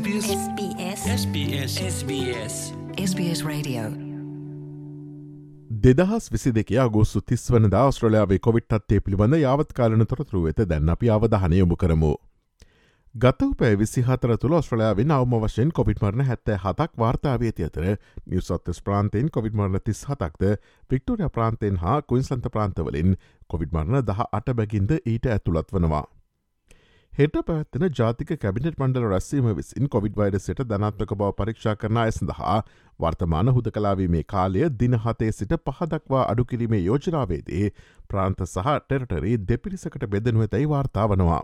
SBS SBS SBS SBS SBS Radio. දෙදහස් විසි දෙක අගෝස්තු තිස් වන ශ්‍රලයාාවේ කොවිට්ත්තේ පිළිබඳ යාවත්කාලන තොරතුරු වෙත දැන්න අපි අවධහනය යොමු කරමු. ගතව පැ විසිහතර තුළ ස්්‍රලයාාවෙන් අවම වශයෙන් කොවිටමරණ හැත්තෑ හතක් වාර්තාාවේති අතර නිවසොත්තස් ප්‍රාන්තයෙන් කොවිඩමරණ තිස් හතක්ද වික්ටෝරිය ප්‍රාන්තයෙන් හා කුයින්සන්ත ප්‍රාන්තවලින් කොවිඩමරණ දහ අට බැගින්ද ඊට ඇතුළත් වනවා. හෙට පැත්තින ජාතික කැබිනට මණ්ඩල රැස්සීම විසින් කොවිඩ් වයිරසට ධනත්මක බව පරීක්ෂා කරන අය සඳහා වර්තමාන හුද කලාවීමේ කාලය දින හතේ සිට පහදක්වා අඩුකිරීමේ යෝජනාවේදී ප්‍රාන්ත සහ ටෙරටරී දෙපිරිසකට බෙදනුව ඇතැයි වාර්තා වනවා.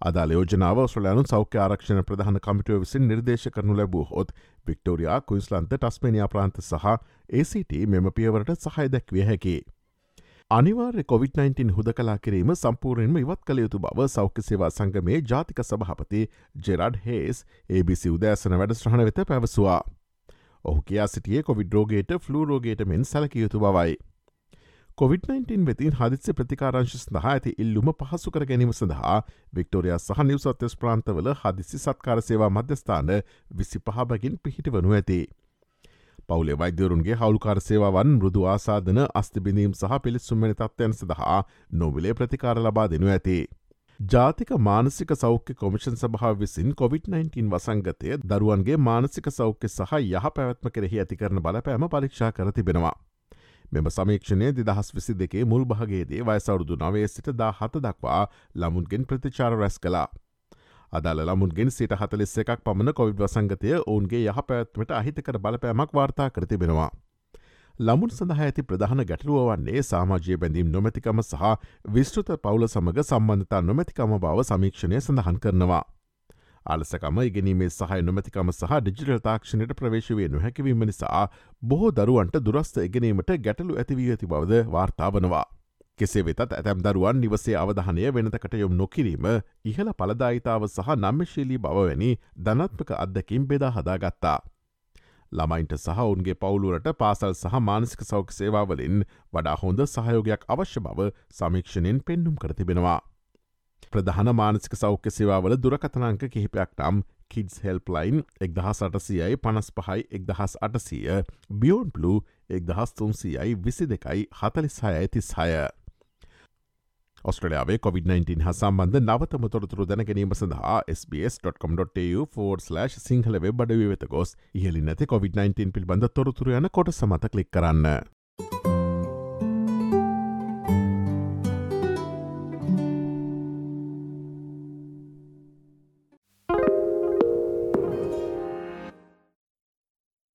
අදාල යෝජනාව ස්්‍රලයානු සෞඛ්‍ය ආරක්ෂණ ප්‍රධාන කමිටුව විසින් නිර්දේශ කරනු ලැබූ හොත් වික්ටෝරයා කුයිස්ලන්ත ටස්මේනියා ප්‍රාන්ත සහ ACT මෙම පියවරට සහය දැක්විය හැකි. අනිවාර්ය COොVID-19 හුද කලා කිරීම සම්පූර්ණයෙන්ම ඉවත් කළ යුතු බව සෞඛ්‍ය සේවා සංගමේ ජාතික සභහපති ජෙරඩ් හේස් ABC උදෑසන වැඩස්්‍රහණ වෙත පැවසවා. ඔහු කියා සිටියේ කොවිඩ් රෝගේට ෆ්ලූරෝගේට මෙන් සැලක යුතු බවයි. COොVID-19 වෙතින් හදිස්ස ප්‍රතිකාරංශ සඳහා ඇති ඉල්ලුම පහසු කර ගැනීම සඳහා වික්ටෝරයා සහ නිවසත්්‍යස් ප්‍රාන්තවල හදිසි සත්කාර සේවා මධ්‍යස්ථාන විසි පහබගින් පිහිටි වනු ඇති. පවුලේ වෛද්‍යවරුන්ගේ හවුල්කාර සේවාවන් මෘදු ආසාධන අස්තිබිඳීම් සහ පිළිස්සුම්මනි තත්වයන් සඳහා නොවිලේ ප්‍රතිකාර ලබා දෙනු ඇති. ජාතික මානසික සෞඛ්‍ය කොමිෂන් සභාව විසින් COොVID-19 වසංගතය දරුවන්ගේ මානසික සෞඛ්‍ය සහ යහ පැවැත්ම කෙරෙහි ඇතිකරන බලපෑම පරීක්ෂා කර තිබෙනවා. මෙම සමීක්ෂණය දිදහස් විසි දෙකේ මුල් භාගේදී වයසවරුදු නවේ සිට දා හත දක්වා ළමුන්ගෙන් ප්‍රතිචාර රැස් කලා. අදාල ළමුන්ගෙන් සිට හතලිස් එකක් පමණ කොවිඩ් වසංගතය ඔවුන්ගේ යහ පැත්මට අහිතකර බලපෑමක් වාර්තා කරතිබෙනවා. ළමුන් සඳහ ඇති ප්‍රධාන ගැටලුව වන්නේ සාමාජය බැඳීම් නොමැතිකම සහ විස්ෘත පවුල සමඟ සම්බන්ධතා නොමැතිකම බව සමීක්ෂණය සඳහන් කරනවා. අලසකම ඉගෙනීමේ සහ නොමැතිකම සහ ඩිජිටල් තාක්ෂණයට ප්‍රවේශවේ නොහැකිවීම නිසා බොහෝ දරුවන්ට දුරස්ථ ඉගෙනීමට ගැටලු ඇතිවී ඇති බවද වාර්තාාවනවා. කෙසේ වෙතත් ඇතැම් දරුවන් නිවසේ අවධානය වෙනතකට යොම් නොකිරීම ඉහළ පලදායිතාව සහ නම්මශීලී බවවැනි ධනත්මක අත්දකින් බෙදා හදාගත්තා. ළමයින්ට සහ ඔන්ගේ පවුලුවරට පාසල් සහ මානසික සෞඛ සේවාවලින් වඩා හොඳ සහයෝගයක් අවශ්‍ය බව සමීක්ෂණයෙන් පෙන්නුම් කරතිබෙනවා. ප්‍රධාන මානසික සෞඛ්‍ය සේවාවල දුරකතනංක කිහිපයක් නම් කිඩස් හෙල්පලයින් එක්දහස් අටසියයි පනස් පහයි එක්දහස් අටසීය බියෝන් පලු එක්දහස් තුන්සියයි විසි දෙකයි හතලිස් හයයි තිස් හය. ඔස්ට්‍රලයාාවේ COොVID-19 හ සම්බන්ධ නවතම තොරතුරු දැනගැනීම සඳහා SBS.com.tu4/ සිංහල වෙබ් අඩවි වෙත ගොස් ඉහලි නැති COොVID-19 පිල්බඳ තොරතුර යන කොට සමත කලික් කරන්න.